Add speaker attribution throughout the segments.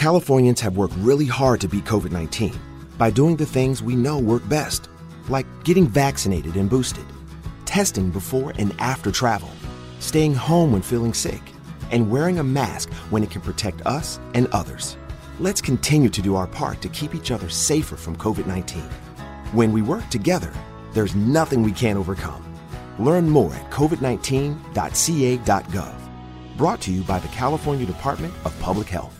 Speaker 1: Californians have worked really hard to beat COVID 19 by doing the things we know work best, like getting vaccinated and boosted, testing before and after travel, staying home when feeling sick, and wearing a mask when it can protect us and others. Let's continue to do our part to keep each other safer from COVID 19. When we work together, there's nothing we can't overcome. Learn more at covid19.ca.gov. Brought to you by the California Department of Public Health.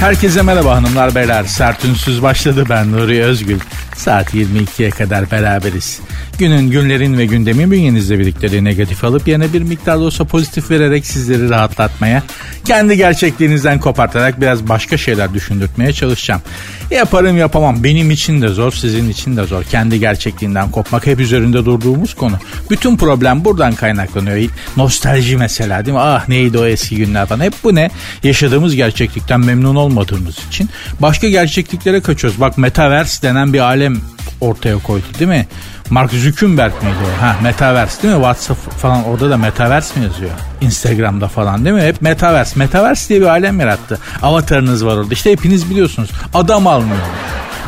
Speaker 2: Herkese merhaba hanımlar beyler. Sertünsüz başladı ben Nuri Özgül. Saat 22'ye kadar beraberiz. Günün, günlerin ve gündemin bünyenizde birlikleri negatif alıp yerine bir miktar da olsa pozitif vererek sizleri rahatlatmaya, kendi gerçekliğinizden kopartarak biraz başka şeyler düşündürtmeye çalışacağım. Yaparım yapamam. Benim için de zor, sizin için de zor. Kendi gerçekliğinden kopmak hep üzerinde durduğumuz konu. Bütün problem buradan kaynaklanıyor. Nostalji mesela değil mi? Ah neydi o eski günler falan. Hep bu ne? Yaşadığımız gerçeklikten memnun olmadığımız için başka gerçekliklere kaçıyoruz. Bak Metaverse denen bir alem ortaya koydu değil mi? Mark Zuckerberg miydi o? Ha Metaverse değil mi? WhatsApp falan orada da Metaverse mi yazıyor? Instagram'da falan değil mi? Hep Metaverse. Metaverse diye bir alem yarattı. Avatarınız var orada. İşte hepiniz biliyorsunuz. Adam almıyor.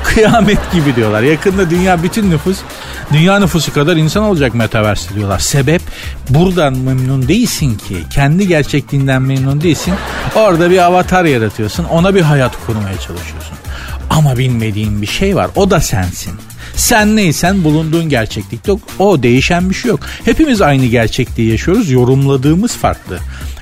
Speaker 2: Kıyamet gibi diyorlar. Yakında dünya bütün nüfus dünya nüfusu kadar insan olacak metaverse diyorlar. Sebep buradan memnun değilsin ki. Kendi gerçekliğinden memnun değilsin. Orada bir avatar yaratıyorsun. Ona bir hayat kurmaya çalışıyorsun. Ama bilmediğin bir şey var. O da sensin. Sen neysen bulunduğun gerçeklikte o değişen bir şey yok. Hepimiz aynı gerçekliği yaşıyoruz. Yorumladığımız farklı.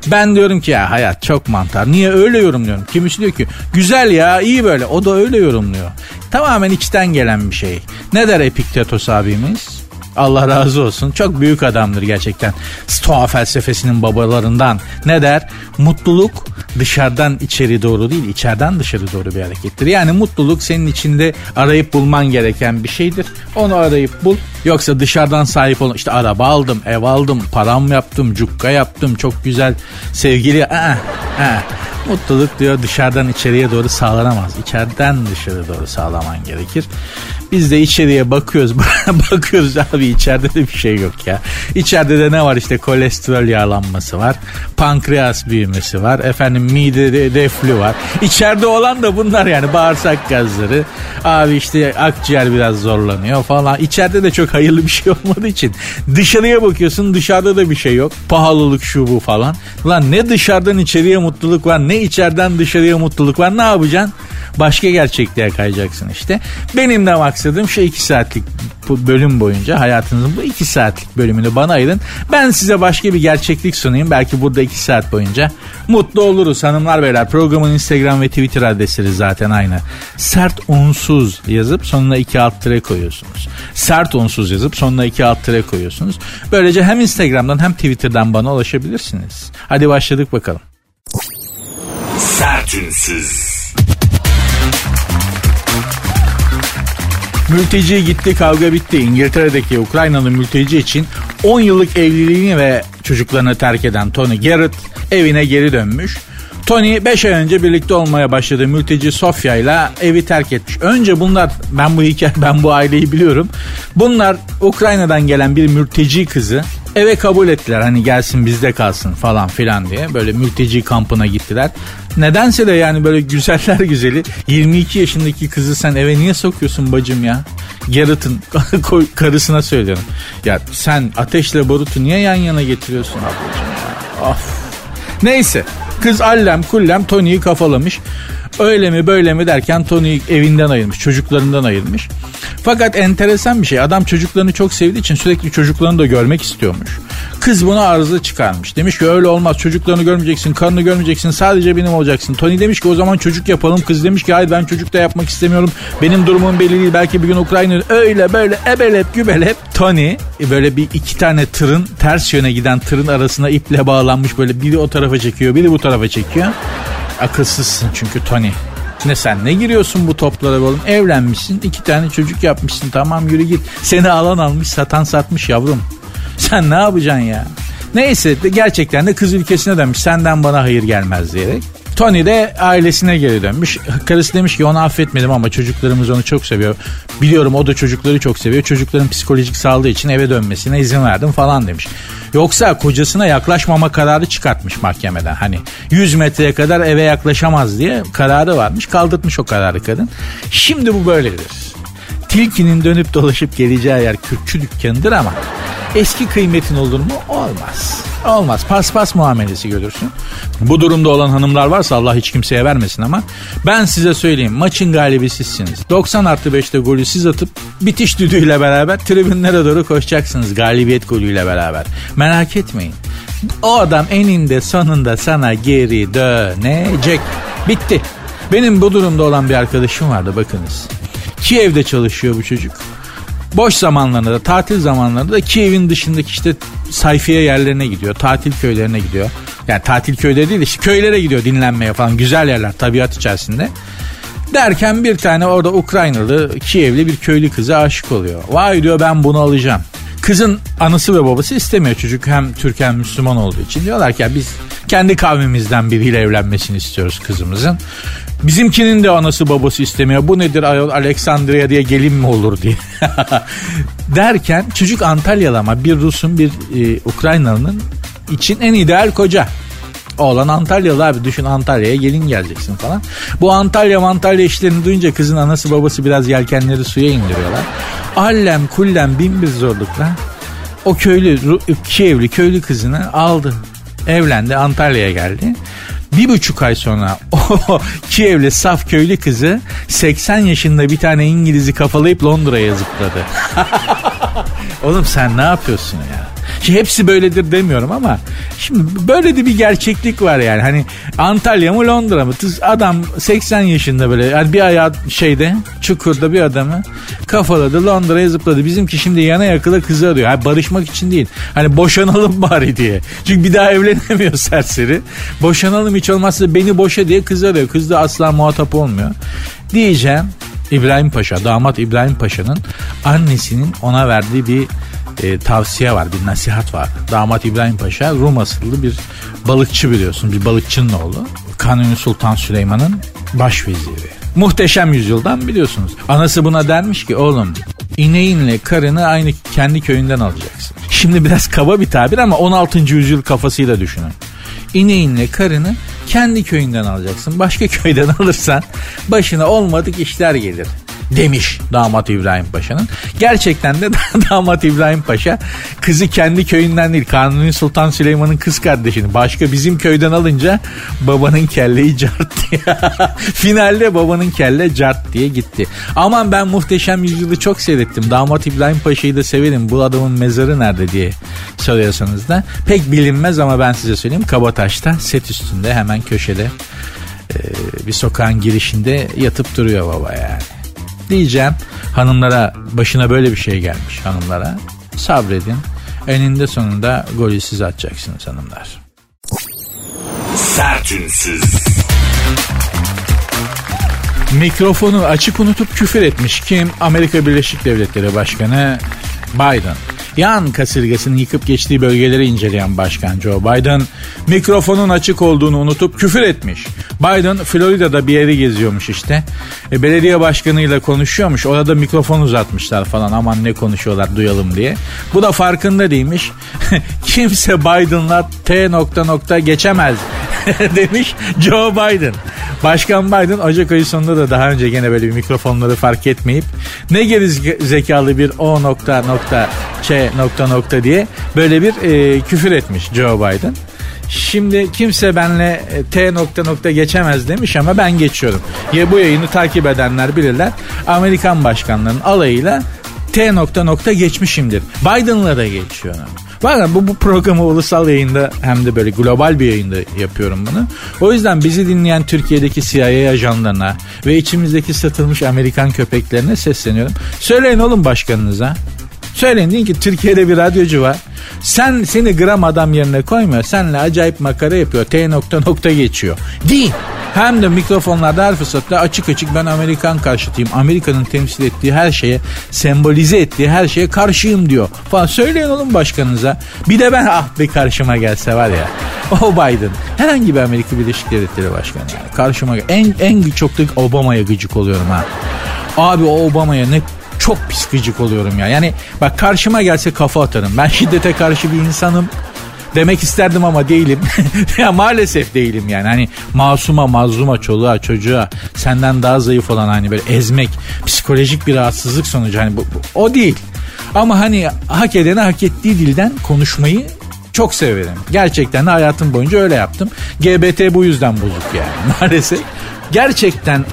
Speaker 2: Ben diyorum ki ya hayat çok mantar. Niye öyle yorumluyorum? Kimisi diyor ki güzel ya iyi böyle. O da öyle yorumluyor. Tamamen içten gelen bir şey. Ne der Epiktetos abimiz? Allah razı olsun. Çok büyük adamdır gerçekten. Stoa felsefesinin babalarından. Ne der? Mutluluk dışarıdan içeri doğru değil, içeriden dışarı doğru bir harekettir. Yani mutluluk senin içinde arayıp bulman gereken bir şeydir. Onu arayıp bul. Yoksa dışarıdan sahip olun. İşte araba aldım, ev aldım, param yaptım, cukka yaptım, çok güzel sevgili. Aa, aa. Mutluluk diyor dışarıdan içeriye doğru sağlanamaz. İçeriden dışarı doğru sağlaman gerekir. Biz de içeriye bakıyoruz. bakıyoruz abi içeride de bir şey yok ya. İçeride de ne var işte kolesterol yağlanması var. Pankreas büyümesi var. Efendim mide reflü var. İçeride olan da bunlar yani bağırsak gazları. Abi işte akciğer biraz zorlanıyor falan. İçeride de çok hayırlı bir şey olmadığı için. Dışarıya bakıyorsun dışarıda da bir şey yok. Pahalılık şu bu falan. Lan ne dışarıdan içeriye mutluluk var ne içeriden dışarıya mutluluk var ne yapacaksın? Başka gerçekliğe kayacaksın işte. Benim de maksadım şu iki saatlik bölüm boyunca hayatınızın bu iki saatlik bölümünü bana ayırın. Ben size başka bir gerçeklik sunayım. Belki burada iki saat boyunca mutlu oluruz hanımlar beyler. Programın Instagram ve Twitter adresleri zaten aynı. Sert unsuz yazıp sonuna iki alt tire koyuyorsunuz. Sert unsuz yazıp sonuna iki alt tire koyuyorsunuz. Böylece hem Instagram'dan hem Twitter'dan bana ulaşabilirsiniz. Hadi başladık bakalım.
Speaker 3: Sertünsüz.
Speaker 2: Mülteci gitti kavga bitti. İngiltere'deki Ukraynalı mülteci için 10 yıllık evliliğini ve çocuklarını terk eden Tony Garrett evine geri dönmüş. Tony 5 ay önce birlikte olmaya başladığı mülteci Sofia ile evi terk etmiş. Önce bunlar ben bu hikaye ben bu aileyi biliyorum. Bunlar Ukrayna'dan gelen bir mülteci kızı eve kabul ettiler. Hani gelsin bizde kalsın falan filan diye. Böyle mülteci kampına gittiler. Nedense de yani böyle güzeller güzeli 22 yaşındaki kızı sen eve niye sokuyorsun bacım ya? Garrett'ın karısına söylüyorum. Ya sen ateşle barutu niye yan yana getiriyorsun ablacığım? Of. Neyse kız allem kullem Tony'yi kafalamış. Öyle mi böyle mi derken Tony evinden ayırmış, çocuklarından ayırmış. Fakat enteresan bir şey. Adam çocuklarını çok sevdiği için sürekli çocuklarını da görmek istiyormuş. Kız buna arıza çıkarmış. Demiş ki öyle olmaz. Çocuklarını görmeyeceksin, karını görmeyeceksin. Sadece benim olacaksın. Tony demiş ki o zaman çocuk yapalım. Kız demiş ki hayır ben çocuk da yapmak istemiyorum. Benim durumum belli değil. Belki bir gün Ukrayna öyle böyle ebelep gübelep. Tony böyle bir iki tane tırın ters yöne giden tırın arasına iple bağlanmış böyle biri o tarafa çekiyor biri bu tarafa çekiyor. Akılsızsın çünkü Tony. Ne sen ne giriyorsun bu toplara oğlum? Evlenmişsin iki tane çocuk yapmışsın tamam yürü git. Seni alan almış satan satmış yavrum. Sen ne yapacaksın ya? Neyse gerçekten de kız ülkesine dönmüş senden bana hayır gelmez diyerek. Tony de ailesine geri dönmüş. Karısı demiş ki onu affetmedim ama çocuklarımız onu çok seviyor. Biliyorum o da çocukları çok seviyor. Çocukların psikolojik sağlığı için eve dönmesine izin verdim falan demiş. Yoksa kocasına yaklaşmama kararı çıkartmış mahkemeden. Hani 100 metreye kadar eve yaklaşamaz diye kararı varmış. Kaldırtmış o kararı kadın. Şimdi bu böyledir. Tilkinin dönüp dolaşıp geleceği yer kürkçü dükkanıdır ama eski kıymetin olur mu? Olmaz. Olmaz. Paspas muamelesi görürsün. Bu durumda olan hanımlar varsa Allah hiç kimseye vermesin ama ben size söyleyeyim maçın galibi sizsiniz. 90 artı 5'te golü siz atıp bitiş düdüğüyle beraber tribünlere doğru koşacaksınız galibiyet golüyle beraber. Merak etmeyin. O adam eninde sonunda sana geri dönecek. Bitti. Benim bu durumda olan bir arkadaşım vardı bakınız. Kiev'de çalışıyor bu çocuk. Boş zamanlarında da tatil zamanlarında da Kiev'in dışındaki işte sayfiye yerlerine gidiyor. Tatil köylerine gidiyor. Yani tatil köyleri değil işte köylere gidiyor dinlenmeye falan. Güzel yerler tabiat içerisinde. Derken bir tane orada Ukraynalı Kievli bir köylü kıza aşık oluyor. Vay diyor ben bunu alacağım. Kızın anası ve babası istemiyor çocuk hem Türk hem Müslüman olduğu için. Diyorlar ki biz kendi kavmimizden biriyle evlenmesini istiyoruz kızımızın. Bizimkinin de anası babası istemiyor. Bu nedir ayol Alexandria diye gelin mi olur diye. Derken çocuk Antalyalı ama bir Rus'un bir e, Ukraynalı'nın için en ideal koca. Oğlan Antalyalı abi düşün Antalya'ya gelin geleceksin falan. Bu Antalya Antalya işlerini duyunca kızın anası babası biraz yelkenleri suya indiriyorlar. Allem kullem bin bir zorlukla o köylü Kievli köylü kızını aldı. Evlendi Antalya'ya geldi. Bir buçuk ay sonra o Kievli saf köylü kızı 80 yaşında bir tane İngiliz'i kafalayıp Londra'ya zıpladı. Oğlum sen ne yapıyorsun ya? Şimdi hepsi böyledir demiyorum ama şimdi böyle de bir gerçeklik var yani. Hani Antalya mı Londra mı? Adam 80 yaşında böyle yani bir ayağı şeyde çukurda bir adamı kafaladı Londra'ya zıpladı. Bizimki şimdi yana yakıla kızı arıyor. Yani barışmak için değil. Hani boşanalım bari diye. Çünkü bir daha evlenemiyor serseri. Boşanalım hiç olmazsa beni boşa diye kız arıyor. Kız da asla muhatap olmuyor. Diyeceğim İbrahim Paşa, damat İbrahim Paşa'nın annesinin ona verdiği bir e, tavsiye var, bir nasihat var. Damat İbrahim Paşa Rum asıllı bir balıkçı biliyorsun, bir balıkçının oğlu. Kanuni Sultan Süleyman'ın başveziri. Muhteşem yüzyıldan biliyorsunuz. Anası buna dermiş ki oğlum ineğinle karını aynı kendi köyünden alacaksın. Şimdi biraz kaba bir tabir ama 16. yüzyıl kafasıyla düşünün. İneğinle karını kendi köyünden alacaksın. Başka köyden alırsan başına olmadık işler gelir demiş damat İbrahim Paşa'nın. Gerçekten de damat İbrahim Paşa kızı kendi köyünden değil Kanuni Sultan Süleyman'ın kız kardeşini başka bizim köyden alınca babanın kelleyi cart diye. Finalde babanın kelle cart diye gitti. Aman ben muhteşem yüzyılı çok seyrettim. Damat İbrahim Paşa'yı da severim. Bu adamın mezarı nerede diye soruyorsanız da pek bilinmez ama ben size söyleyeyim. Kabataş'ta set üstünde hemen köşede bir sokağın girişinde yatıp duruyor baba yani diyeceğim. Hanımlara başına böyle bir şey gelmiş hanımlara. Sabredin. Eninde sonunda golü siz atacaksınız hanımlar. Sertünsüz. Mikrofonu açık unutup küfür etmiş kim? Amerika Birleşik Devletleri Başkanı Biden. Yan kasırgasının yıkıp geçtiği bölgeleri inceleyen Başkan Joe Biden mikrofonun açık olduğunu unutup küfür etmiş. Biden Florida'da bir yeri geziyormuş işte. E, belediye başkanıyla konuşuyormuş. Orada mikrofon uzatmışlar falan aman ne konuşuyorlar duyalım diye. Bu da farkında değilmiş. Kimse Biden'la T nokta nokta geçemez demiş Joe Biden. Başkan Biden Ocak ayı sonunda da daha önce gene böyle bir mikrofonları fark etmeyip ne geri zekalı bir O nokta nokta Ç nokta nokta diye böyle bir e, küfür etmiş Joe Biden. Şimdi kimse benle e, T nokta nokta geçemez demiş ama ben geçiyorum. Ya bu yayını takip edenler bilirler. Amerikan başkanlarının alayıyla T nokta nokta geçmişimdir. Biden'la da geçiyorum. Bakın bu, bu programı ulusal yayında hem de böyle global bir yayında yapıyorum bunu. O yüzden bizi dinleyen Türkiye'deki CIA ajanlarına ve içimizdeki satılmış Amerikan köpeklerine sesleniyorum. Söyleyin oğlum başkanınıza. Söyleyin deyin ki Türkiye'de bir radyocu var. Sen seni gram adam yerine koymuyor. Senle acayip makara yapıyor. T nokta nokta geçiyor. Deyin. Hem de mikrofonlarda her fırsatta açık açık ben Amerikan karşıtıyım. Amerika'nın temsil ettiği her şeye, sembolize ettiği her şeye karşıyım diyor. Falan söyleyin oğlum başkanınıza. Bir de ben ah bir karşıma gelse var ya. O Biden. Herhangi bir Amerika Birleşik Devletleri başkanı yani. Karşıma en en çok da Obama'ya gıcık oluyorum ha. Abi o Obama'ya ne çok pis gıcık oluyorum ya. Yani bak karşıma gelse kafa atarım. Ben şiddete karşı bir insanım demek isterdim ama değilim. ya maalesef değilim yani. Hani masuma, mazluma, çoluğa, çocuğa senden daha zayıf olan hani böyle ezmek, psikolojik bir rahatsızlık sonucu hani bu, bu o değil. Ama hani hak edene hak ettiği dilden konuşmayı çok severim. Gerçekten de hayatım boyunca öyle yaptım. GBT bu yüzden bozuk yani maalesef. Gerçekten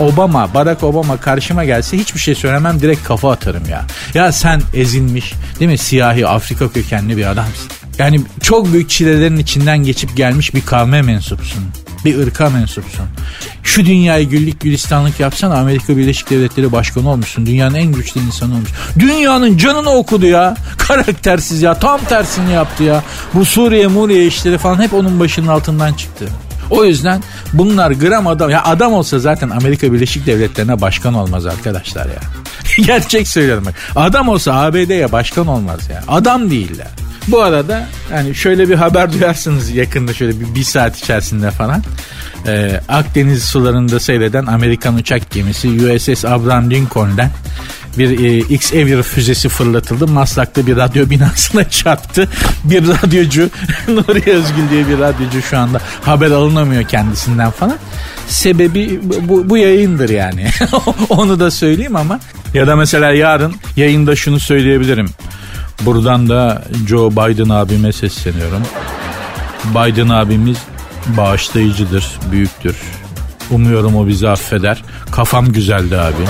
Speaker 2: Obama, Barack Obama karşıma gelse hiçbir şey söylemem direkt kafa atarım ya. Ya sen ezilmiş değil mi siyahi Afrika kökenli bir adamsın. Yani çok büyük çilelerin içinden geçip gelmiş bir kavme mensupsun. Bir ırka mensupsun. Şu dünyayı güllük gülistanlık yapsan Amerika Birleşik Devletleri Başkanı olmuşsun. Dünyanın en güçlü insanı olmuş. Dünyanın canını okudu ya. Karaktersiz ya. Tam tersini yaptı ya. Bu Suriye Muriye işleri falan hep onun başının altından çıktı. O yüzden bunlar gram adam. Ya adam olsa zaten Amerika Birleşik Devletleri'ne başkan olmaz arkadaşlar ya. Gerçek söylüyorum. Adam olsa ABD'ye başkan olmaz ya. Adam değiller. Bu arada yani şöyle bir haber duyarsınız yakında şöyle bir, bir saat içerisinde falan. Ee, Akdeniz sularında seyreden Amerikan uçak gemisi USS Abraham Lincoln'den bir e, X-Ever füzesi fırlatıldı. Maslak'ta bir radyo binasına çarptı. Bir radyocu Nuri Özgül diye bir radyocu şu anda haber alınamıyor kendisinden falan. Sebebi bu, bu yayındır yani. Onu da söyleyeyim ama ya da mesela yarın yayında şunu söyleyebilirim. Buradan da Joe Biden abime sesleniyorum. Biden abimiz bağışlayıcıdır, büyüktür. Umuyorum o bizi affeder. Kafam güzeldi abi.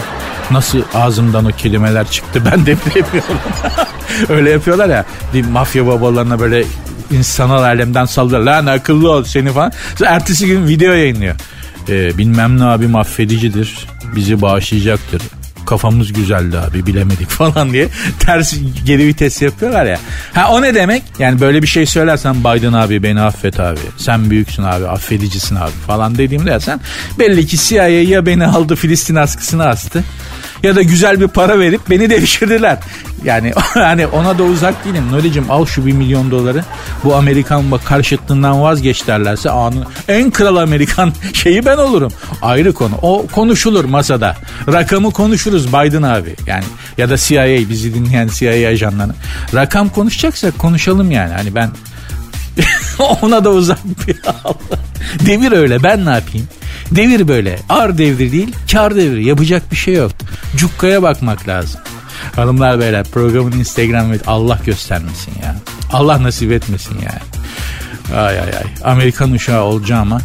Speaker 2: Nasıl ağzımdan o kelimeler çıktı ben de bilemiyorum. Öyle yapıyorlar ya. Bir mafya babalarına böyle insanal alemden saldırıyor. Lan akıllı ol seni falan. Sonra ertesi gün video yayınlıyor. Ee, bilmem ne abi affedicidir. Bizi bağışlayacaktır kafamız güzeldi abi bilemedik falan diye ters geri vites yapıyorlar ya. Ha o ne demek? Yani böyle bir şey söylersen Biden abi beni affet abi. Sen büyüksün abi affedicisin abi falan dediğimde sen belli ki CIA ya beni aldı Filistin askısına astı ya da güzel bir para verip beni devşirdiler. Yani hani ona da uzak değilim. Nuri'cim al şu bir milyon doları. Bu Amerikan karşıtlığından vazgeç derlerse anı en kral Amerikan şeyi ben olurum. Ayrı konu. O konuşulur masada. Rakamı konuşuruz Biden abi. Yani ya da CIA bizi dinleyen CIA ajanları. Rakam konuşacaksak konuşalım yani. Hani ben ona da uzak bir Allah. Devir öyle ben ne yapayım? Devir böyle. Ar devri değil, kar devri. Yapacak bir şey yok. Cukkaya bakmak lazım. Hanımlar beyler programın Instagram ve Allah göstermesin ya. Allah nasip etmesin ya. Ay ay ay. Amerikan uşağı olacağım ama.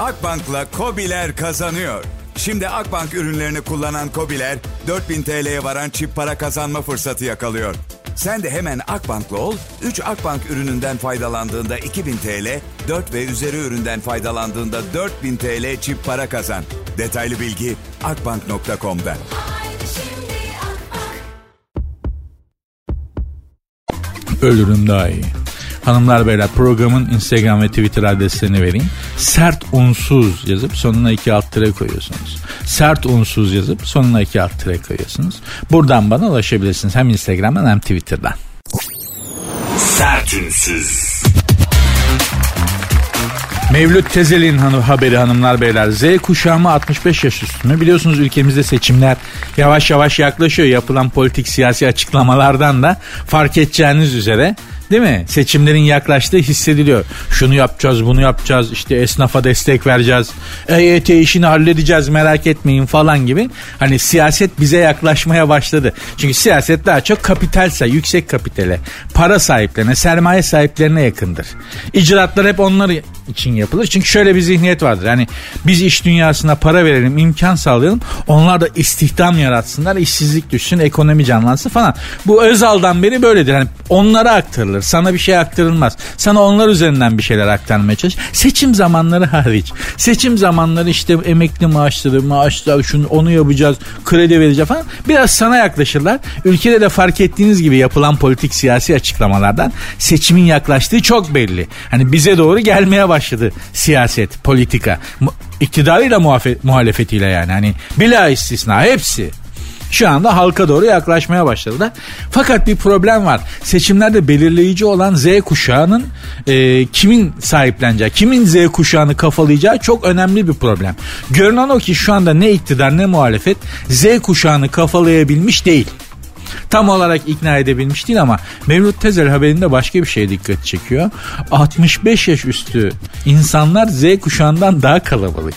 Speaker 4: Akbank'la Kobiler kazanıyor. Şimdi Akbank ürünlerini kullanan Kobiler 4000 TL'ye varan çip para kazanma fırsatı yakalıyor. Sen de hemen Akbank'la ol, 3 Akbank ürününden faydalandığında 2000 TL, 4 ve üzeri üründen faydalandığında 4000 TL çip para kazan. Detaylı bilgi akbank.com'da.
Speaker 2: Ölürüm daha iyi. Hanımlar beyler programın Instagram ve Twitter adreslerini vereyim. Sert unsuz yazıp sonuna iki alt tire koyuyorsunuz. Sert unsuz yazıp sonuna iki alt tire koyuyorsunuz. Buradan bana ulaşabilirsiniz hem Instagram'dan hem Twitter'dan.
Speaker 3: Sert unsuz.
Speaker 2: Mevlüt Tezel'in hanı, haberi hanımlar beyler. Z kuşağı mı 65 yaş üstü mü? Biliyorsunuz ülkemizde seçimler yavaş yavaş yaklaşıyor. Yapılan politik siyasi açıklamalardan da fark edeceğiniz üzere Değil mi? Seçimlerin yaklaştığı hissediliyor. Şunu yapacağız, bunu yapacağız, işte esnafa destek vereceğiz, EYT işini halledeceğiz merak etmeyin falan gibi. Hani siyaset bize yaklaşmaya başladı. Çünkü siyaset daha çok kapitalse, yüksek kapitale, para sahiplerine, sermaye sahiplerine yakındır. İcraatlar hep onlar için yapılır. Çünkü şöyle bir zihniyet vardır. Yani biz iş dünyasına para verelim, imkan sağlayalım. Onlar da istihdam yaratsınlar, işsizlik düşsün, ekonomi canlansın falan. Bu Özal'dan beri böyledir. Hani onlara aktarılır. Sana bir şey aktarılmaz. Sana onlar üzerinden bir şeyler aktarmaya çalış. Seçim zamanları hariç. Seçim zamanları işte emekli maaşları, maaşlar şunu onu yapacağız, kredi vereceğiz falan. Biraz sana yaklaşırlar. Ülkede de fark ettiğiniz gibi yapılan politik siyasi açıklamalardan seçimin yaklaştığı çok belli. Hani bize doğru gelmeye başladı siyaset, politika. İktidarıyla muhafe- muhalefetiyle yani. Hani bila istisna hepsi şu anda halka doğru yaklaşmaya başladılar. Fakat bir problem var. Seçimlerde belirleyici olan Z kuşağının e, kimin sahipleneceği, kimin Z kuşağını kafalayacağı çok önemli bir problem. Görünen o ki şu anda ne iktidar ne muhalefet Z kuşağını kafalayabilmiş değil. Tam olarak ikna edebilmiş değil ama Mevlüt Tezel haberinde başka bir şeye dikkat çekiyor. 65 yaş üstü insanlar Z kuşağından daha kalabalık.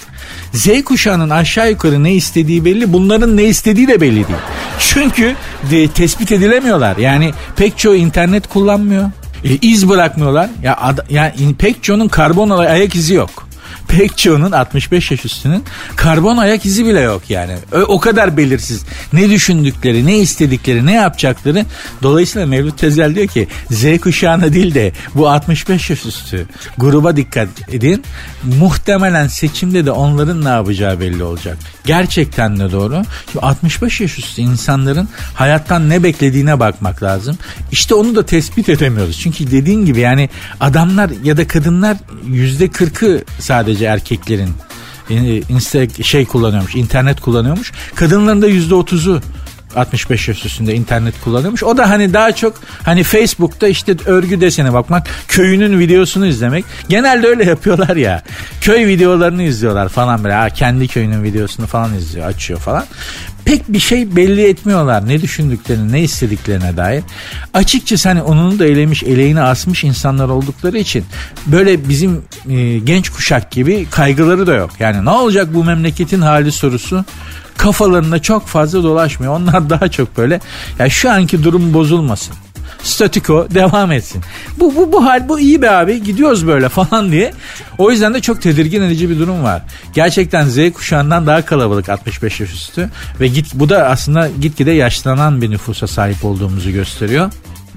Speaker 2: Z kuşağının aşağı yukarı ne istediği belli. Bunların ne istediği de belli değil. Çünkü de, tespit edilemiyorlar. Yani pek çoğu internet kullanmıyor. E, iz bırakmıyorlar. Ya ad, ya pek çoğunun karbon ayak izi yok pek çoğunun 65 yaş üstünün karbon ayak izi bile yok yani. O kadar belirsiz. Ne düşündükleri, ne istedikleri, ne yapacakları. Dolayısıyla Mevlüt Tezel diyor ki Z kuşağına değil de bu 65 yaş üstü gruba dikkat edin. Muhtemelen seçimde de onların ne yapacağı belli olacak. Gerçekten de doğru. Şimdi 65 yaş üstü insanların hayattan ne beklediğine bakmak lazım. İşte onu da tespit edemiyoruz. Çünkü dediğin gibi yani adamlar ya da kadınlar %40'ı sadece erkeklerin insta şey kullanıyormuş, internet kullanıyormuş. Kadınların da %30'u 65 yaş üstünde internet kullanıyormuş. O da hani daha çok hani Facebook'ta işte örgü desene bakmak, köyünün videosunu izlemek. Genelde öyle yapıyorlar ya. Köy videolarını izliyorlar falan böyle. Ha, kendi köyünün videosunu falan izliyor, açıyor falan pek bir şey belli etmiyorlar. Ne düşündüklerini, ne istediklerine dair. Açıkçası hani onun da elemiş, eleğini asmış insanlar oldukları için böyle bizim e, genç kuşak gibi kaygıları da yok. Yani ne olacak bu memleketin hali sorusu kafalarında çok fazla dolaşmıyor. Onlar daha çok böyle ya şu anki durum bozulmasın statiko devam etsin. Bu, bu, bu hal bu iyi be abi gidiyoruz böyle falan diye. O yüzden de çok tedirgin edici bir durum var. Gerçekten Z kuşağından daha kalabalık 65 yaş üstü ve git bu da aslında gitgide yaşlanan bir nüfusa sahip olduğumuzu gösteriyor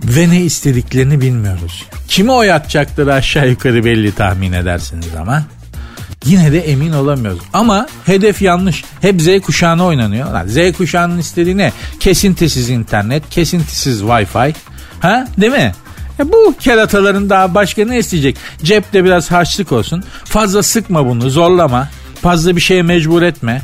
Speaker 2: ve ne istediklerini bilmiyoruz. Kimi oy atacakları aşağı yukarı belli tahmin edersiniz ama yine de emin olamıyoruz. Ama hedef yanlış. Hep Z kuşağına oynanıyor. Z kuşağının istediği ne? Kesintisiz internet, kesintisiz Wi-Fi. Ha değil mi? E bu kerataların daha başka ne isteyecek? Cepte biraz harçlık olsun. Fazla sıkma bunu zorlama. Fazla bir şeye mecbur etme.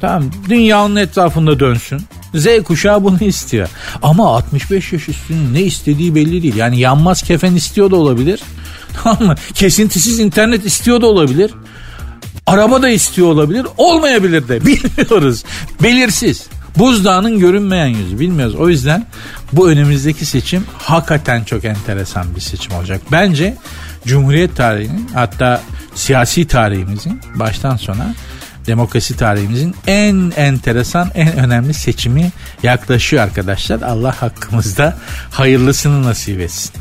Speaker 2: Tamam dünya onun etrafında dönsün. Z kuşağı bunu istiyor. Ama 65 yaş üstünün ne istediği belli değil. Yani yanmaz kefen istiyor da olabilir. Tamam mı? Kesintisiz internet istiyor da olabilir. Araba da istiyor olabilir. Olmayabilir de. Bilmiyoruz. Belirsiz. Buzdağının görünmeyen yüzü bilmiyoruz. O yüzden bu önümüzdeki seçim hakikaten çok enteresan bir seçim olacak. Bence Cumhuriyet tarihinin hatta siyasi tarihimizin baştan sona demokrasi tarihimizin en enteresan, en önemli seçimi yaklaşıyor arkadaşlar. Allah hakkımızda hayırlısını nasip etsin.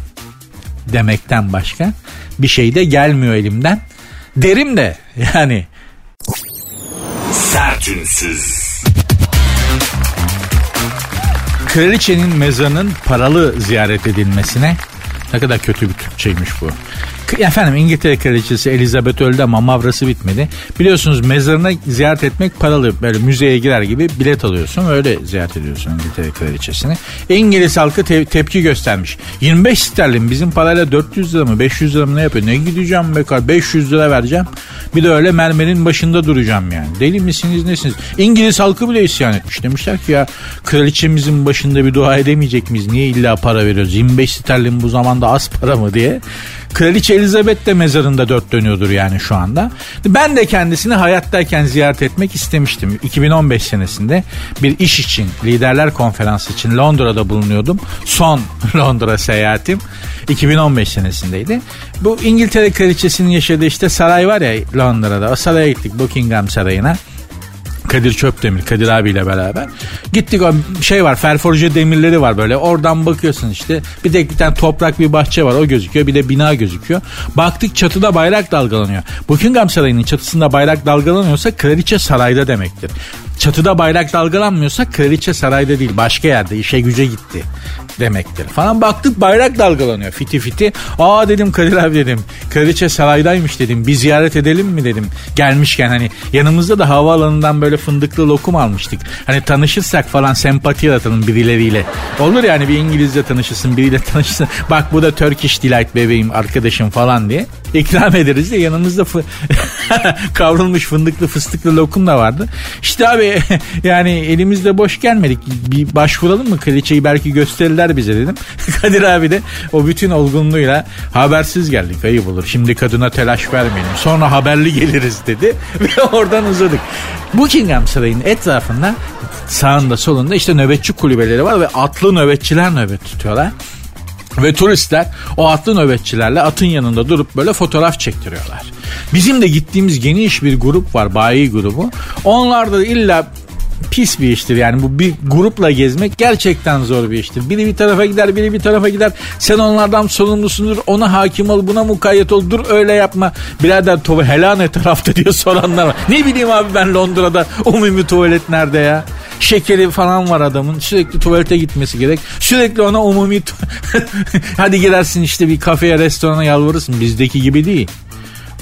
Speaker 2: Demekten başka bir şey de gelmiyor elimden. Derim de yani. Sertünsüz. Kraliçenin mezarının paralı ziyaret edilmesine ne kadar kötü bir Türkçeymiş bu. Efendim İngiltere Kraliçesi Elizabeth öldü ama mavrası bitmedi. Biliyorsunuz mezarına ziyaret etmek paralı. Böyle müzeye girer gibi bilet alıyorsun. Öyle ziyaret ediyorsun İngiltere Kraliçesini. İngiliz halkı te- tepki göstermiş. 25 sterlin bizim parayla 400 lira mı 500 lira mı ne yapıyor? Ne gideceğim be kar 500 lira vereceğim. Bir de öyle mermerin başında duracağım yani. Deli misiniz nesiniz? İngiliz halkı bile isyan etmiş. Demişler ki ya kraliçemizin başında bir dua edemeyecek miyiz? Niye illa para veriyoruz? 25 sterlin bu zamanda az para mı diye. Kraliçe Elizabeth de mezarında dört dönüyordur yani şu anda. Ben de kendisini hayattayken ziyaret etmek istemiştim. 2015 senesinde bir iş için, liderler konferansı için Londra'da bulunuyordum. Son Londra seyahatim 2015 senesindeydi. Bu İngiltere kraliçesinin yaşadığı işte saray var ya Londra'da. O saraya gittik Buckingham Sarayı'na. Kadir Çöpdemir, Kadir abiyle beraber. Gittik o şey var, ferforje demirleri var böyle. Oradan bakıyorsun işte. Bir de bir tane toprak bir bahçe var o gözüküyor. Bir de bina gözüküyor. Baktık çatıda bayrak dalgalanıyor. Buckingham Sarayı'nın çatısında bayrak dalgalanıyorsa kraliçe sarayda demektir. Çatıda bayrak dalgalanmıyorsa kraliçe sarayda değil başka yerde işe güce gitti demektir. Falan baktık bayrak dalgalanıyor fiti fiti. Aa dedim Kadir abi dedim. Kraliçe saraydaymış dedim. Bir ziyaret edelim mi dedim. Gelmişken hani yanımızda da havaalanından böyle fındıklı lokum almıştık. Hani tanışırsak falan sempati yaratalım birileriyle. Olur yani bir İngilizce tanışırsın biriyle tanışırsın. Bak bu da Turkish Delight bebeğim arkadaşım falan diye. İkram ederiz de yanımızda fı- kavrulmuş fındıklı fıstıklı lokum da vardı. İşte abi yani elimizde boş gelmedik. Bir başvuralım mı kraliçeyi belki gösterirler bize dedim. Kadir abi de o bütün olgunluğuyla habersiz geldik ayıp olur. Şimdi kadına telaş vermeyelim. Sonra haberli geliriz dedi ve oradan uzadık. Buckingham Sarayı'nın etrafında sağında solunda işte nöbetçi kulübeleri var ve atlı nöbetçiler nöbet tutuyorlar. Ve turistler o atlı nöbetçilerle atın yanında durup böyle fotoğraf çektiriyorlar. Bizim de gittiğimiz geniş bir grup var bayi grubu. Onlar da illa pis bir iştir yani bu bir grupla gezmek gerçekten zor bir iştir. Biri bir tarafa gider biri bir tarafa gider. Sen onlardan sorumlusundur ona hakim ol buna mukayyet ol dur öyle yapma. Birader tuva helal ne tarafta diyor soranlar var. Ne bileyim abi ben Londra'da umumi tuvalet nerede ya? Şekeri falan var adamın. Sürekli tuvalete gitmesi gerek. Sürekli ona umumi hadi gidersin işte bir kafeye restorana yalvarırsın. Bizdeki gibi değil.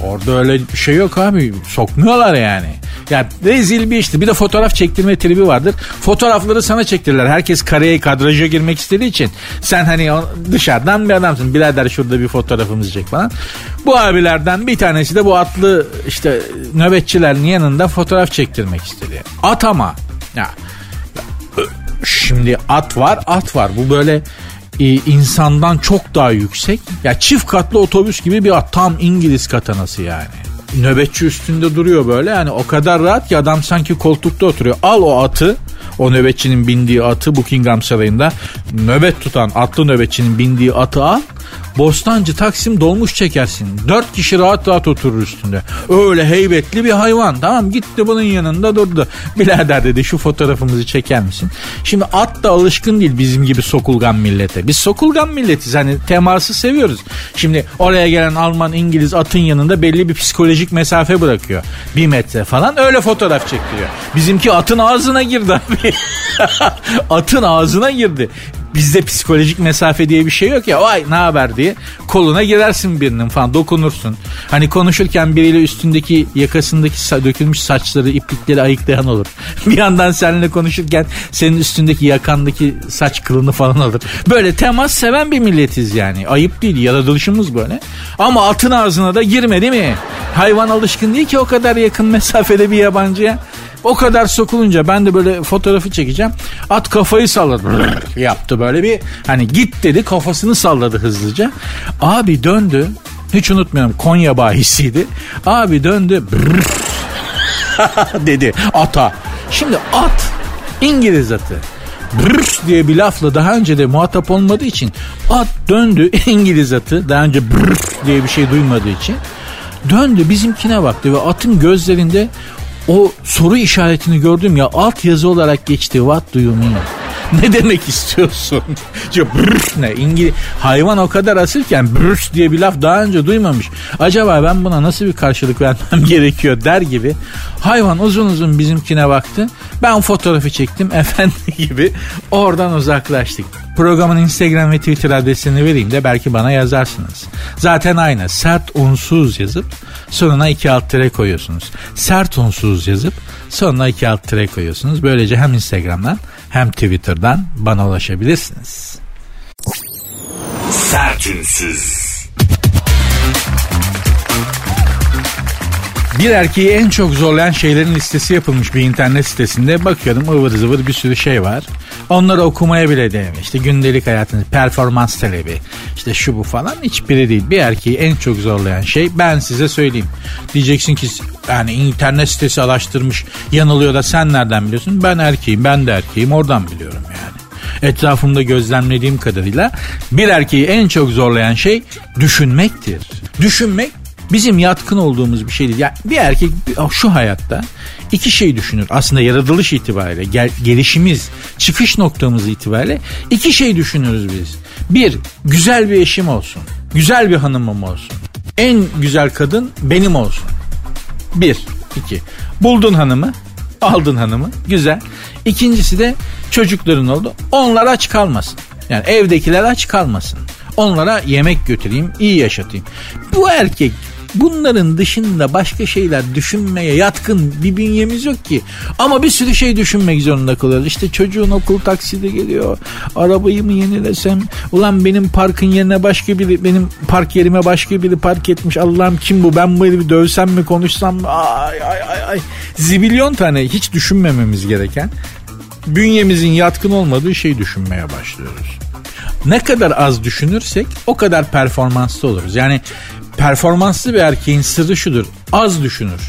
Speaker 2: Orada öyle bir şey yok abi. Sokmuyorlar yani. Ya rezil bir işti. Bir de fotoğraf çektirme tribi vardır. Fotoğrafları sana çektirirler. Herkes kareye kadraja girmek istediği için. Sen hani dışarıdan bir adamsın. Birader şurada bir fotoğrafımızı çek falan. Bu abilerden bir tanesi de bu atlı işte nöbetçilerin yanında fotoğraf çektirmek istedi. At ama. Ya Şimdi at var at var bu böyle e, insandan çok daha yüksek. Ya çift katlı otobüs gibi bir at tam İngiliz katanası yani. Nöbetçi üstünde duruyor böyle yani o kadar rahat ki adam sanki koltukta oturuyor. Al o atı o nöbetçinin bindiği atı Buckingham Sarayı'nda nöbet tutan atlı nöbetçinin bindiği atı al. Bostancı Taksim dolmuş çekersin. Dört kişi rahat rahat oturur üstünde. Öyle heybetli bir hayvan. Tamam gitti bunun yanında durdu. Birader dedi şu fotoğrafımızı çeker misin? Şimdi at da alışkın değil bizim gibi sokulgan millete. Biz sokulgan milletiz. Hani teması seviyoruz. Şimdi oraya gelen Alman, İngiliz atın yanında belli bir psikolojik mesafe bırakıyor. Bir metre falan öyle fotoğraf çektiriyor. Bizimki atın ağzına girdi abi. atın ağzına girdi. Bizde psikolojik mesafe diye bir şey yok ya. Vay ne haber diye koluna girersin birinin falan dokunursun. Hani konuşurken biriyle üstündeki yakasındaki dökülmüş saçları iplikleri ayıklayan olur. Bir yandan seninle konuşurken senin üstündeki yakandaki saç kılını falan alır. Böyle temas seven bir milletiz yani. Ayıp değil yaratılışımız böyle. Ama atın ağzına da girme değil mi? Hayvan alışkın değil ki o kadar yakın mesafede bir yabancıya. O kadar sokulunca ben de böyle fotoğrafı çekeceğim. At kafayı salladı. Yaptı böyle bir hani git dedi kafasını salladı hızlıca. Abi döndü. Hiç unutmuyorum Konya bahisiydi. Abi döndü. dedi ata. Şimdi at İngiliz atı. Brrr diye bir lafla daha önce de muhatap olmadığı için at döndü İngiliz atı daha önce brrr diye bir şey duymadığı için döndü bizimkine baktı ve atın gözlerinde o soru işaretini gördüm ya alt yazı olarak geçti what do you mean? Ne demek istiyorsun? Brrr ne? İngiliz hayvan o kadar asılken brrr diye bir laf daha önce duymamış. Acaba ben buna nasıl bir karşılık vermem gerekiyor der gibi. Hayvan uzun uzun bizimkine baktı. Ben fotoğrafı çektim efendi gibi. Oradan uzaklaştık. Programın Instagram ve Twitter adresini vereyim de belki bana yazarsınız. Zaten aynı. Sert unsuz yazıp sonuna iki alt tere koyuyorsunuz. Sert unsuz yazıp sonuna iki alt tere koyuyorsunuz. Böylece hem Instagram'dan hem Twitter'dan bana ulaşabilirsiniz.
Speaker 3: Sertünsüz.
Speaker 2: Bir erkeği en çok zorlayan şeylerin listesi yapılmış bir internet sitesinde bakıyorum ıvır zıvır bir sürü şey var. Onları okumaya bile değmiyor. İşte gündelik hayatınız, performans talebi, işte şu bu falan hiçbiri değil. Bir erkeği en çok zorlayan şey ben size söyleyeyim. Diyeceksin ki yani internet sitesi araştırmış yanılıyor da sen nereden biliyorsun? Ben erkeğim, ben de erkeğim oradan biliyorum yani. Etrafımda gözlemlediğim kadarıyla bir erkeği en çok zorlayan şey düşünmektir. Düşünmek bizim yatkın olduğumuz bir şey değil. Yani bir erkek şu hayatta iki şey düşünür. Aslında yaratılış itibariyle, gel, gelişimiz, çıkış noktamız itibariyle iki şey düşünürüz biz. Bir, güzel bir eşim olsun. Güzel bir hanımım olsun. En güzel kadın benim olsun. Bir, iki. Buldun hanımı, aldın hanımı, güzel. İkincisi de çocukların oldu. Onlar aç kalmasın. Yani evdekiler aç kalmasın. Onlara yemek götüreyim, iyi yaşatayım. Bu erkek Bunların dışında başka şeyler düşünmeye yatkın bir bünyemiz yok ki. Ama bir sürü şey düşünmek zorunda kalıyoruz. İşte çocuğun okul taksidi geliyor. Arabayı mı yenilesem? Ulan benim parkın yerine başka biri, benim park yerime başka biri park etmiş. Allah'ım kim bu? Ben bu herifi dövsem mi konuşsam mı? Ay ay ay ay. Zibilyon tane hiç düşünmememiz gereken bünyemizin yatkın olmadığı şeyi düşünmeye başlıyoruz. Ne kadar az düşünürsek o kadar performanslı oluruz. Yani performanslı bir erkeğin sırrı şudur. Az düşünür.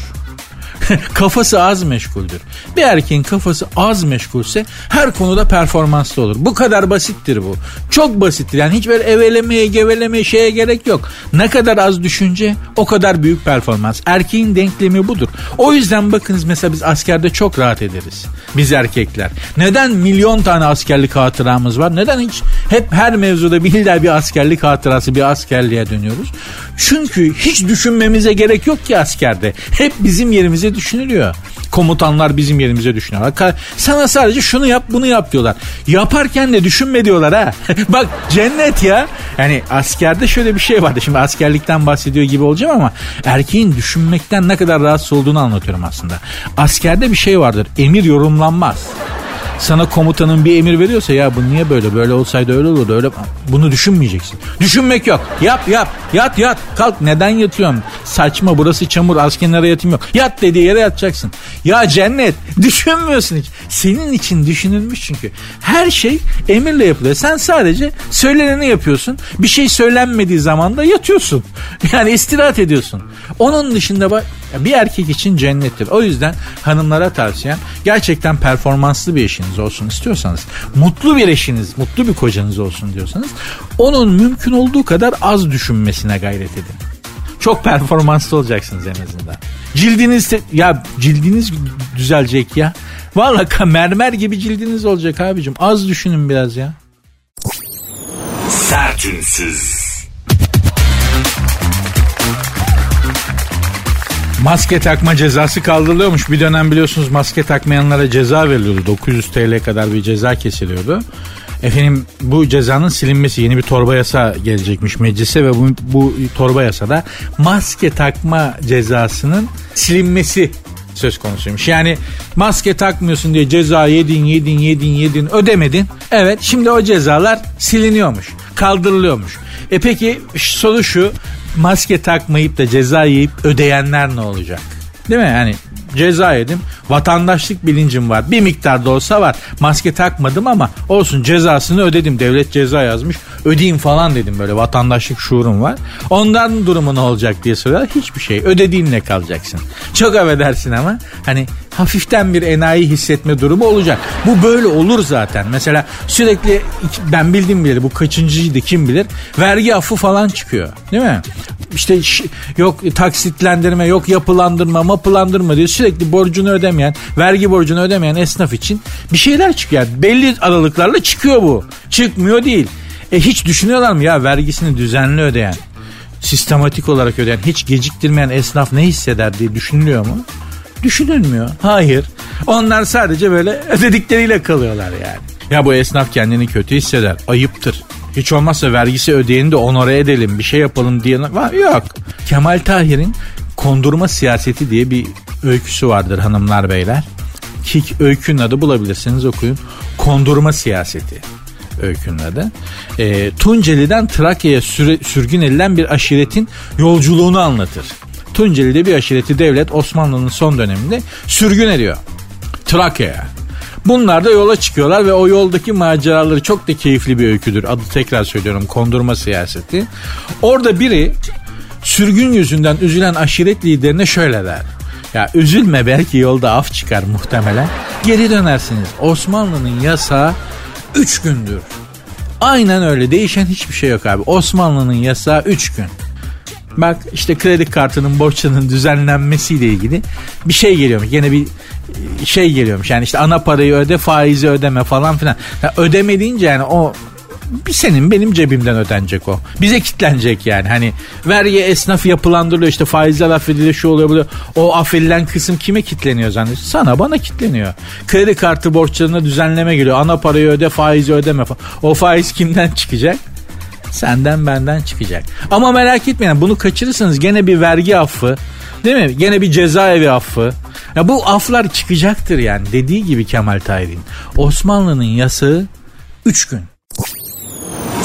Speaker 2: kafası az meşguldür. Bir erkeğin kafası az meşgulse her konuda performanslı olur. Bu kadar basittir bu. Çok basittir. Yani hiç böyle evelemeye, gevelemeye şeye gerek yok. Ne kadar az düşünce o kadar büyük performans. Erkeğin denklemi budur. O yüzden bakınız mesela biz askerde çok rahat ederiz. Biz erkekler. Neden milyon tane askerlik hatıramız var? Neden hiç hep her mevzuda bir bir askerlik hatırası bir askerliğe dönüyoruz? Çünkü hiç düşünmemize gerek yok ki askerde. Hep bizim yerimize düşünülüyor. Komutanlar bizim yerimize düşünüyorlar. Sana sadece şunu yap bunu yap diyorlar. Yaparken de düşünme diyorlar ha. Bak cennet ya. Yani askerde şöyle bir şey vardı. Şimdi askerlikten bahsediyor gibi olacağım ama erkeğin düşünmekten ne kadar rahatsız olduğunu anlatıyorum aslında. Askerde bir şey vardır. Emir yorumlanmaz sana komutanın bir emir veriyorsa ya bu niye böyle böyle olsaydı öyle olurdu öyle bunu düşünmeyeceksin. Düşünmek yok. Yap yap yat yat kalk neden yatıyorsun? Saçma burası çamur az kenara yatayım yok. Yat dediği yere yatacaksın. Ya cennet düşünmüyorsun hiç. Senin için düşünülmüş çünkü. Her şey emirle yapılıyor. Sen sadece söyleneni yapıyorsun. Bir şey söylenmediği zaman da yatıyorsun. Yani istirahat ediyorsun. Onun dışında bir erkek için cennettir. O yüzden hanımlara tavsiyem gerçekten performanslı bir eşiniz olsun istiyorsanız, mutlu bir eşiniz, mutlu bir kocanız olsun diyorsanız onun mümkün olduğu kadar az düşünmesine gayret edin. Çok performanslı olacaksınız en azından. Cildiniz ya cildiniz düzelecek ya. Vallahi mermer gibi cildiniz olacak abicim. Az düşünün biraz ya. Sertünsüz. Maske takma cezası kaldırılıyormuş. Bir dönem biliyorsunuz maske takmayanlara ceza veriliyordu. 900 TL kadar bir ceza kesiliyordu. Efendim bu cezanın silinmesi yeni bir torba yasa gelecekmiş meclise ve bu, bu torba yasada maske takma cezasının silinmesi söz konusuymuş. Yani maske takmıyorsun diye ceza yedin yedin yedin yedin ödemedin. Evet şimdi o cezalar siliniyormuş kaldırılıyormuş. E peki soru şu maske takmayıp da ceza yiyip ödeyenler ne olacak? Değil mi? Yani ceza yedim. Vatandaşlık bilincim var. Bir miktar da olsa var. Maske takmadım ama olsun cezasını ödedim. Devlet ceza yazmış. Ödeyeyim falan dedim böyle vatandaşlık şuurum var. Ondan durumu ne olacak diye soruyorlar. Hiçbir şey. Ödediğinle kalacaksın. Çok affedersin ama hani hafiften bir enayi hissetme durumu olacak. Bu böyle olur zaten. Mesela sürekli ben bildim bile bu kaçıncıydı kim bilir. Vergi affı falan çıkıyor. Değil mi? İşte yok taksitlendirme yok yapılandırma mapılandırma diyor. Sürekli borcunu ödemeyen vergi borcunu ödemeyen esnaf için bir şeyler çıkıyor. Belli aralıklarla çıkıyor bu. Çıkmıyor değil. E hiç düşünüyorlar mı ya vergisini düzenli ödeyen sistematik olarak ödeyen hiç geciktirmeyen esnaf ne hisseder diye düşünülüyor mu? Düşünülmüyor. Hayır. Onlar sadece böyle ödedikleriyle kalıyorlar yani. Ya bu esnaf kendini kötü hisseder. Ayıptır. Hiç olmazsa vergisi ödeyeni de onore edelim bir şey yapalım diye yok. Kemal Tahir'in kondurma siyaseti diye bir öyküsü vardır hanımlar beyler. Ki öykünün adı bulabilirsiniz okuyun. Kondurma siyaseti öykünün adı. E, Tunceli'den Trakya'ya sürgün edilen bir aşiretin yolculuğunu anlatır. Tunceli'de bir aşireti devlet Osmanlı'nın son döneminde sürgün ediyor. Trakya'ya. Bunlar da yola çıkıyorlar ve o yoldaki maceraları çok da keyifli bir öyküdür. Adı tekrar söylüyorum kondurma siyaseti. Orada biri sürgün yüzünden üzülen aşiret liderine şöyle der. Ya üzülme belki yolda af çıkar muhtemelen. Geri dönersiniz. Osmanlı'nın yasağı 3 gündür. Aynen öyle değişen hiçbir şey yok abi. Osmanlı'nın yasağı 3 gün. Bak işte kredi kartının borçlarının düzenlenmesiyle ilgili bir şey geliyormuş. Yine bir şey geliyormuş. Yani işte ana parayı öde faizi ödeme falan filan. Yani ödeme yani o bir senin benim cebimden ödenecek o. Bize kitlenecek yani. Hani vergi esnaf yapılandırılıyor işte faizler affediliyor şu oluyor bu O affedilen kısım kime kitleniyor zannediyorsun? Sana bana kitleniyor. Kredi kartı borçlarına düzenleme geliyor. Ana parayı öde faizi ödeme. O faiz kimden çıkacak? Senden benden çıkacak. Ama merak etmeyin bunu kaçırırsanız gene bir vergi affı. Değil mi? Gene bir cezaevi affı. Ya bu aflar çıkacaktır yani. Dediği gibi Kemal Tahir'in. Osmanlı'nın yasağı 3 gün.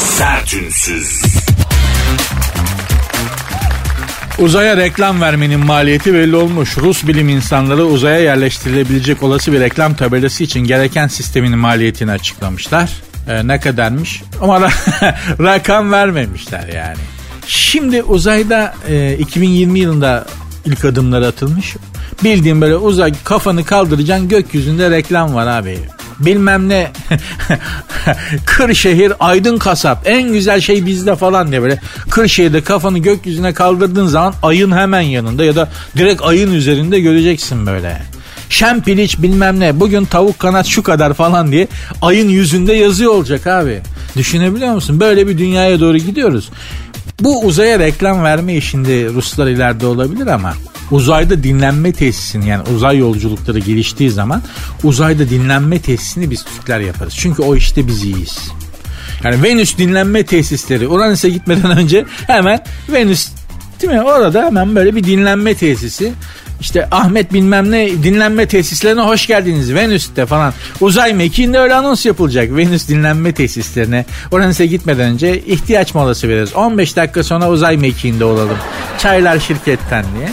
Speaker 3: Sertünsüz.
Speaker 2: Uzaya reklam vermenin maliyeti belli olmuş. Rus bilim insanları uzaya yerleştirilebilecek olası bir reklam tabelası için gereken sistemin maliyetini açıklamışlar. Ee, ne kadarmış? Ama rakam vermemişler yani. Şimdi uzayda e, 2020 yılında ilk adımları atılmış. Bildiğim böyle uzay kafanı kaldıracaksın gökyüzünde reklam var abi. Bilmem ne Kırşehir Aydın Kasap en güzel şey bizde falan diye böyle Kırşehir'de kafanı gökyüzüne kaldırdığın zaman ayın hemen yanında ya da direkt ayın üzerinde göreceksin böyle. Şempiliç bilmem ne bugün tavuk kanat şu kadar falan diye ayın yüzünde yazıyor olacak abi. Düşünebiliyor musun? Böyle bir dünyaya doğru gidiyoruz. Bu uzaya reklam verme işinde Ruslar ileride olabilir ama uzayda dinlenme tesisini yani uzay yolculukları geliştiği zaman uzayda dinlenme tesisini biz Türkler yaparız. Çünkü o işte biz iyiyiz. Yani Venüs dinlenme tesisleri Uranüs'e gitmeden önce hemen Venüs değil mi? Orada hemen böyle bir dinlenme tesisi. İşte Ahmet bilmem ne dinlenme tesislerine hoş geldiniz Venüs'te falan. Uzay mekiğinde öyle anons yapılacak. Venüs dinlenme tesislerine. Uranüs'e gitmeden önce ihtiyaç molası veririz. 15 dakika sonra uzay mekiğinde olalım. Çaylar şirketten diye.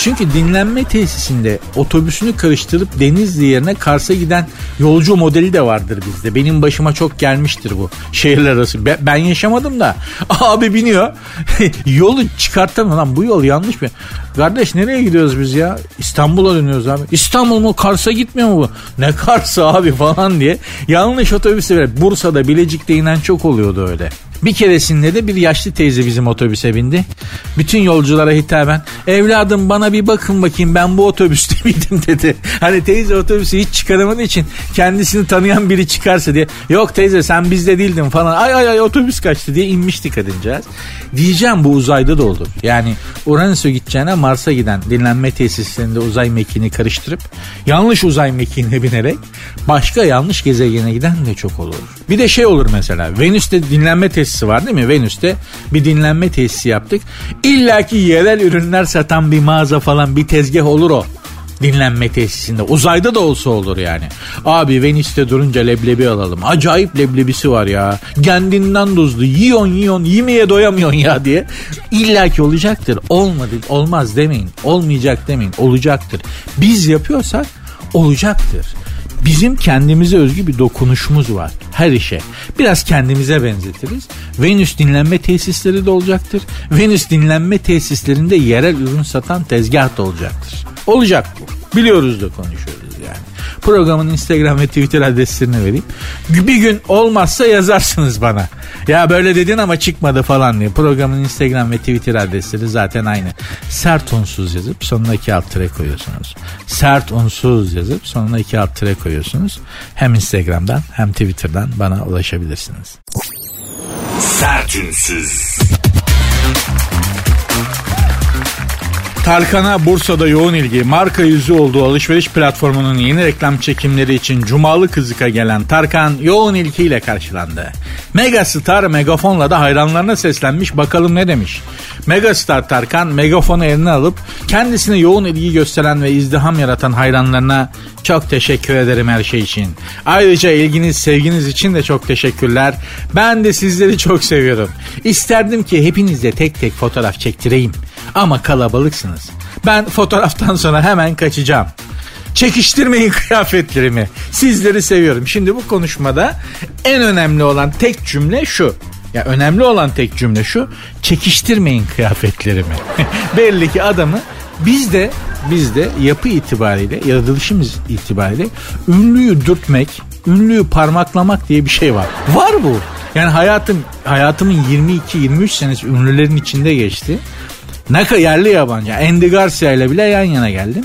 Speaker 2: Çünkü dinlenme tesisinde otobüsünü karıştırıp Denizli yerine Kars'a giden yolcu modeli de vardır bizde. Benim başıma çok gelmiştir bu şehirler arası. Ben, yaşamadım da abi biniyor yolu çıkartamıyor lan bu yol yanlış mı? Kardeş nereye gidiyoruz biz ya? İstanbul'a dönüyoruz abi. İstanbul mu Kars'a gitmiyor mu bu? Ne Kars'a abi falan diye. Yanlış otobüse ver. Bursa'da Bilecik'te inen çok oluyordu öyle. Bir keresinde de bir yaşlı teyze bizim otobüse bindi. Bütün yolculara hitaben evladım bana bir bakın bakayım ben bu otobüste miydim dedi. Hani teyze otobüsü hiç çıkaramadığı için kendisini tanıyan biri çıkarsa diye. Yok teyze sen bizde değildin falan. Ay ay ay otobüs kaçtı diye inmişti kadıncağız. Diyeceğim bu uzayda da olur. Yani Uranüs'e gideceğine Mars'a giden dinlenme tesislerinde uzay mekiğini karıştırıp yanlış uzay mekiğine binerek başka yanlış gezegene giden de çok olur. Bir de şey olur mesela Venüs'te dinlenme tesisi var değil mi? Venüs'te bir dinlenme tesisi yaptık. İlla ki yerel ürünler satan bir mağaza falan bir tezgah olur o dinlenme tesisinde. Uzayda da olsa olur yani. Abi Venüs'te durunca leblebi alalım. Acayip leblebisi var ya. Kendinden tuzlu. Yiyon yiyon yemeye doyamıyorsun ya diye. İlla ki olacaktır. Olmadı olmaz demeyin. Olmayacak demeyin. Olacaktır. Biz yapıyorsak olacaktır. Bizim kendimize özgü bir dokunuşumuz var her işe. Biraz kendimize benzetiriz. Venüs dinlenme tesisleri de olacaktır. Venüs dinlenme tesislerinde yerel ürün satan tezgah da olacaktır. Olacak bu. Biliyoruz da konuşuyoruz. Programın Instagram ve Twitter adreslerini vereyim. Bir gün olmazsa yazarsınız bana. Ya böyle dedin ama çıkmadı falan diye. Programın Instagram ve Twitter adresleri zaten aynı. Sert unsuz yazıp sonuna iki alt tere koyuyorsunuz. Sert unsuz yazıp sonuna iki alt tere koyuyorsunuz. Hem Instagram'dan hem Twitter'dan bana ulaşabilirsiniz.
Speaker 3: Sertünsüz.
Speaker 2: Tarkan'a Bursa'da yoğun ilgi, marka yüzü olduğu alışveriş platformunun yeni reklam çekimleri için Cumalı Kızık'a gelen Tarkan yoğun ilgiyle karşılandı. Megastar megafonla da hayranlarına seslenmiş bakalım ne demiş. Megastar Tarkan megafonu eline alıp kendisine yoğun ilgi gösteren ve izdiham yaratan hayranlarına çok teşekkür ederim her şey için. Ayrıca ilginiz, sevginiz için de çok teşekkürler. Ben de sizleri çok seviyorum. İsterdim ki hepinizle tek tek fotoğraf çektireyim. Ama kalabalıksınız. Ben fotoğraftan sonra hemen kaçacağım. Çekiştirmeyin kıyafetlerimi. Sizleri seviyorum. Şimdi bu konuşmada en önemli olan tek cümle şu. Ya önemli olan tek cümle şu. Çekiştirmeyin kıyafetlerimi. Belli ki adamı biz de biz de yapı itibariyle yaratılışımız itibariyle ünlüyü dürtmek, ünlüyü parmaklamak diye bir şey var. Var bu. Yani hayatım hayatımın 22-23 senesi ünlülerin içinde geçti. Ne yerli yabancı. Andy Garcia ile bile yan yana geldim.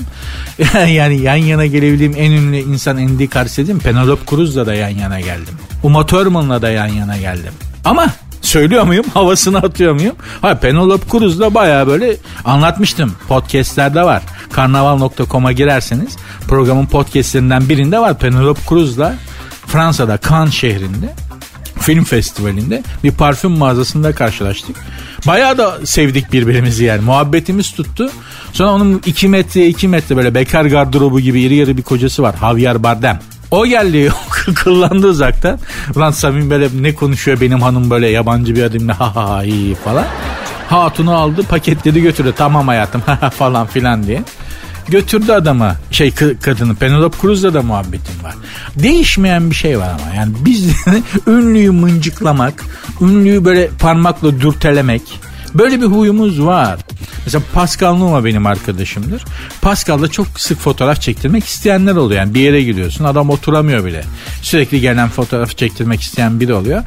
Speaker 2: yani yan yana gelebildiğim en ünlü insan Andy Garcia değil mi? Penelope Cruz'la da yan yana geldim. Uma Thurman'la da yan yana geldim. Ama söylüyor muyum? Havasını atıyor muyum? Ha Penelope Cruz'la baya böyle anlatmıştım. Podcast'lerde var. Karnaval.com'a girerseniz programın podcastlerinden birinde var. Penelope Cruz'la Fransa'da Cannes şehrinde film festivalinde bir parfüm mağazasında karşılaştık. Bayağı da sevdik birbirimizi yani. Muhabbetimiz tuttu. Sonra onun 2 metre 2 metre böyle bekar gardırobu gibi iri yarı bir kocası var. Javier Bardem. O geldi kıllandı uzaktan. Ulan Samim böyle ne konuşuyor benim hanım böyle yabancı bir adımla ha ha ha iyi falan. Hatunu aldı paketledi götürdü tamam hayatım falan filan diye. Götürdü adama şey kadını Penelope Cruz'la da muhabbetim var. Değişmeyen bir şey var ama yani biz ünlüyü mıncıklamak, ünlüyü böyle parmakla dürtelemek böyle bir huyumuz var. Mesela Pascal Numa benim arkadaşımdır. Pascal'da çok sık fotoğraf çektirmek isteyenler oluyor. Yani bir yere gidiyorsun adam oturamıyor bile. Sürekli gelen fotoğraf çektirmek isteyen biri oluyor.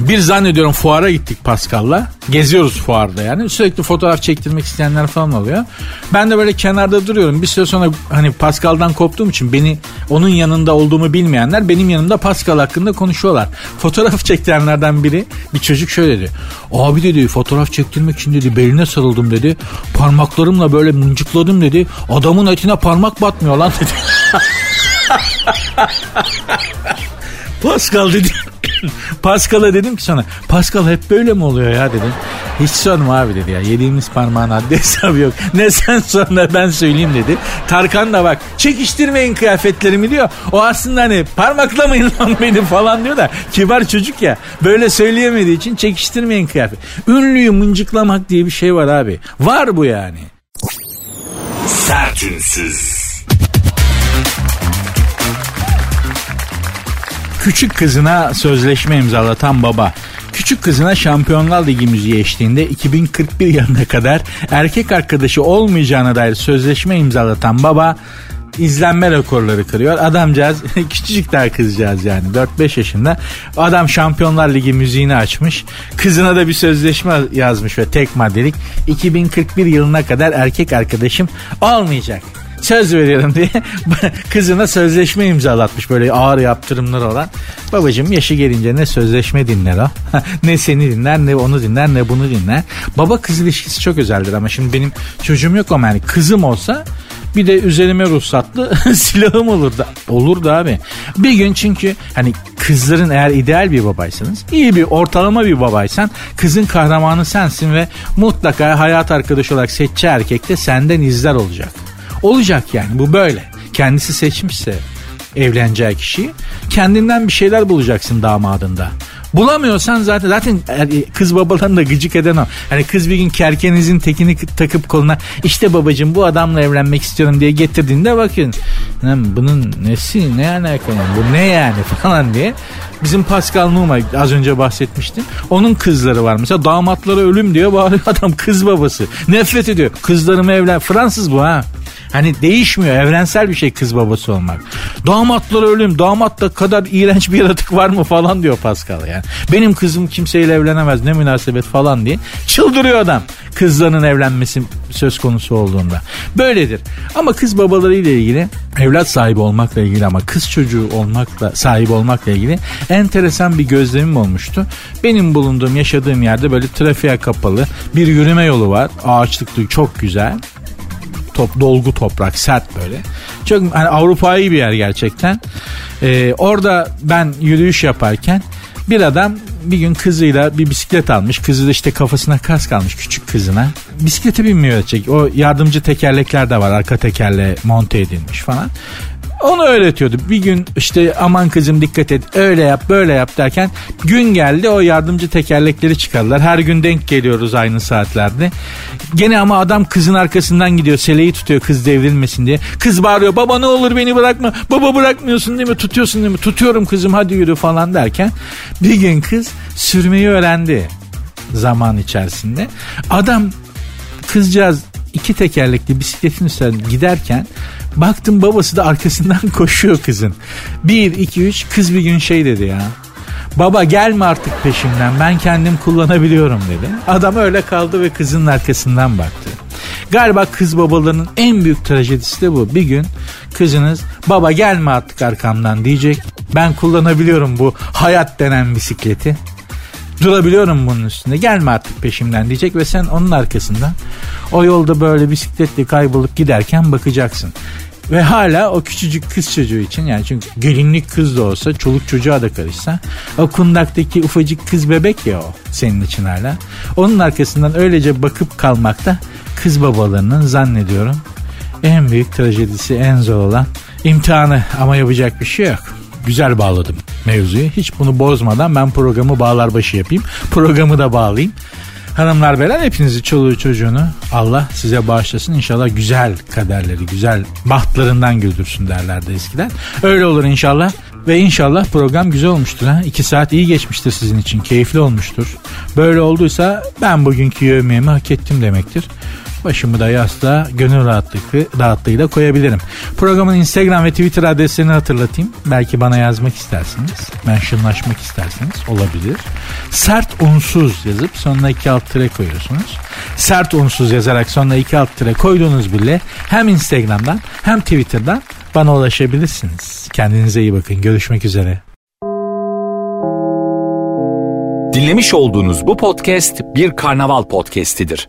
Speaker 2: Bir zannediyorum fuara gittik Pascal'la. Geziyoruz fuarda yani. Sürekli fotoğraf çektirmek isteyenler falan oluyor. Ben de böyle kenarda duruyorum. Bir süre sonra hani Pascal'dan koptuğum için beni onun yanında olduğumu bilmeyenler benim yanımda Pascal hakkında konuşuyorlar. Fotoğraf çektirenlerden biri bir çocuk şöyle dedi. Abi dedi fotoğraf çektirmek için dedi beline sarıldım dedi. Parmaklarımla böyle mıncıkladım dedi. Adamın etine parmak batmıyor lan dedi. Pascal dedi. Pascal'a dedim ki sana Pascal hep böyle mi oluyor ya dedim. Hiç sorma abi dedi ya yediğimiz parmağın haddi hesabı yok. Ne sen sonra ben söyleyeyim dedi. Tarkan da bak çekiştirmeyin kıyafetlerimi diyor. O aslında hani parmaklamayın lan beni falan diyor da kibar çocuk ya. Böyle söyleyemediği için çekiştirmeyin kıyafet. Ünlüyü mıncıklamak diye bir şey var abi. Var bu yani. Sertünsüz. Küçük kızına sözleşme imzalatan baba küçük kızına Şampiyonlar Ligi müziği eşliğinde 2041 yılına kadar erkek arkadaşı olmayacağına dair sözleşme imzalatan baba izlenme rekorları kırıyor. Adamcağız küçücük daha kızcağız yani 4-5 yaşında. Adam Şampiyonlar Ligi müziğini açmış. Kızına da bir sözleşme yazmış ve tek maddelik 2041 yılına kadar erkek arkadaşım olmayacak söz veriyorum diye kızına sözleşme imzalatmış böyle ağır yaptırımlar olan. Babacım yaşı gelince ne sözleşme dinler o ne seni dinler ne onu dinler ne bunu dinler. Baba kız ilişkisi çok özeldir ama şimdi benim çocuğum yok ama yani kızım olsa bir de üzerime ruhsatlı silahım olurdu. Olurdu abi. Bir gün çünkü hani kızların eğer ideal bir babaysanız, iyi bir ortalama bir babaysan kızın kahramanı sensin ve mutlaka hayat arkadaşı olarak seçeceği erkek de senden izler olacak. Olacak yani bu böyle. Kendisi seçmişse evleneceği kişiyi kendinden bir şeyler bulacaksın damadında. Bulamıyorsan zaten zaten kız babalarını da gıcık eden o. Hani kız bir gün kerkenizin tekini takıp koluna işte babacığım bu adamla evlenmek istiyorum diye getirdiğinde bakın bunun nesi ne alaka yani bu ne yani falan diye. Bizim Pascal Numa az önce bahsetmiştim. Onun kızları var mesela damatları ölüm diyor bağırıyor adam kız babası. Nefret ediyor. Kızlarımı evlen Fransız bu ha. Hani değişmiyor evrensel bir şey kız babası olmak. Damatlara ölüm damat da kadar iğrenç bir yaratık var mı falan diyor Pascal yani. Benim kızım kimseyle evlenemez ne münasebet falan diye çıldırıyor adam kızlarının evlenmesi söz konusu olduğunda. Böyledir. Ama kız babaları ile ilgili evlat sahibi olmakla ilgili ama kız çocuğu olmakla sahip olmakla ilgili enteresan bir gözlemim olmuştu. Benim bulunduğum yaşadığım yerde böyle trafiğe kapalı bir yürüme yolu var. Ağaçlıklı çok güzel top, dolgu toprak sert böyle. Çok hani Avrupa'yı bir yer gerçekten. Ee, orada ben yürüyüş yaparken bir adam bir gün kızıyla bir bisiklet almış. Kızı da işte kafasına kask almış küçük kızına. Bisiklete binmiyor ötecek. O yardımcı tekerlekler de var. Arka tekerle monte edilmiş falan. Onu öğretiyordu. Bir gün işte aman kızım dikkat et öyle yap böyle yap derken gün geldi o yardımcı tekerlekleri çıkardılar. Her gün denk geliyoruz aynı saatlerde. Gene ama adam kızın arkasından gidiyor. Seleyi tutuyor kız devrilmesin diye. Kız bağırıyor baba ne olur beni bırakma. Baba bırakmıyorsun değil mi? Tutuyorsun değil mi? Tutuyorum kızım hadi yürü falan derken bir gün kız sürmeyi öğrendi zaman içerisinde. Adam kızcağız iki tekerlekli bisikletin üstünden giderken baktım babası da arkasından koşuyor kızın. Bir, iki, üç kız bir gün şey dedi ya. Baba gelme artık peşimden ben kendim kullanabiliyorum dedi. Adam öyle kaldı ve kızın arkasından baktı. Galiba kız babalarının en büyük trajedisi de bu. Bir gün kızınız baba gelme artık arkamdan diyecek. Ben kullanabiliyorum bu hayat denen bisikleti. Durabiliyorum bunun üstünde. Gelme artık peşimden diyecek ve sen onun arkasından o yolda böyle bisikletle kaybolup giderken bakacaksın. Ve hala o küçücük kız çocuğu için yani çünkü gelinlik kız da olsa çoluk çocuğa da karışsa o kundaktaki ufacık kız bebek ya o senin için hala. Onun arkasından öylece bakıp kalmakta kız babalarının zannediyorum en büyük trajedisi en zor olan imtihanı ama yapacak bir şey yok. Güzel bağladım mevzuyu. Hiç bunu bozmadan ben programı bağlar başı yapayım. Programı da bağlayayım. Hanımlar beyler hepinizi çoluğu çocuğunu Allah size bağışlasın. İnşallah güzel kaderleri, güzel bahtlarından güldürsün derlerdi eskiden. Öyle olur inşallah. Ve inşallah program güzel olmuştur. Ha? İki saat iyi geçmiştir sizin için. Keyifli olmuştur. Böyle olduysa ben bugünkü yövmeyemi hak ettim demektir. Başımı da yastığa gönül rahatlığı, rahatlığıyla koyabilirim. Programın Instagram ve Twitter adreslerini hatırlatayım. Belki bana yazmak istersiniz. Mentionlaşmak isterseniz olabilir. Sert unsuz yazıp sonuna iki alt tire koyuyorsunuz. Sert unsuz yazarak sonuna iki alt tire koyduğunuz bile hem Instagram'dan hem Twitter'dan bana ulaşabilirsiniz. Kendinize iyi bakın. Görüşmek üzere.
Speaker 3: Dinlemiş olduğunuz bu podcast bir karnaval podcastidir.